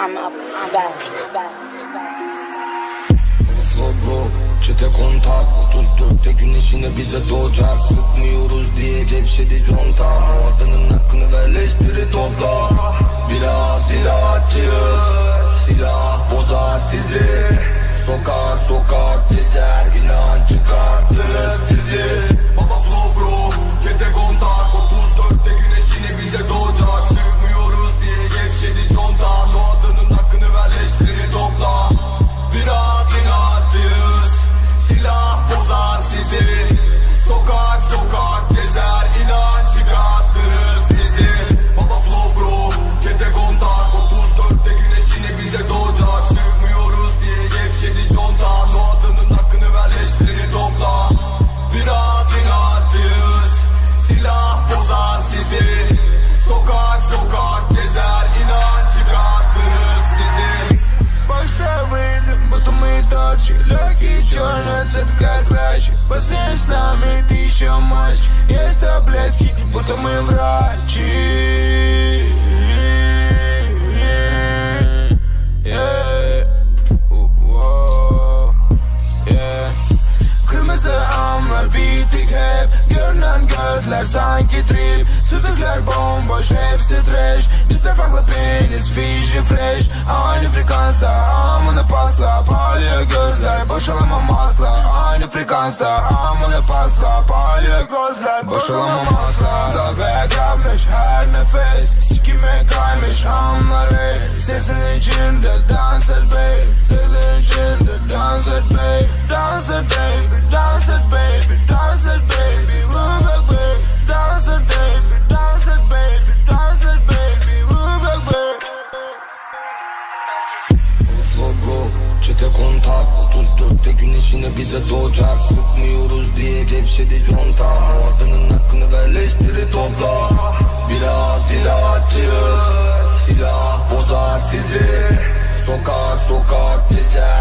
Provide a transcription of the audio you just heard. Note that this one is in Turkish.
I'm bro, çete kontak. 34'te güneş yine bize doğacak. Sıkmıyoruz diye gevşedi conta. O adının hakkını ver leşleri topla. Biraz inatçıyız торчи Легкий черный цвет как врач. Бассейн с нами, ты еще мальчик Есть таблетки, будто мы врачи gözler sanki trip Sütükler bomboş hepsi trash. Bizler farklı penis fiji fresh. Aynı frekansta amına pasla Parlıyor gözler. Boşalamam asla Aynı frekansta amına pasla Parlıyor gözler. Boşalamam asla. Dalgaya kapmış her nefes Sikime kaymış amlar ey Sesin içinde dans de kontak 34'te güneşine bize doğacak. Sıkmıyoruz diye gevşedi conta O adının hakkını ver leşleri topla. Biraz ilaççıyız Silah bozar sizi. Sokak sokak gezer.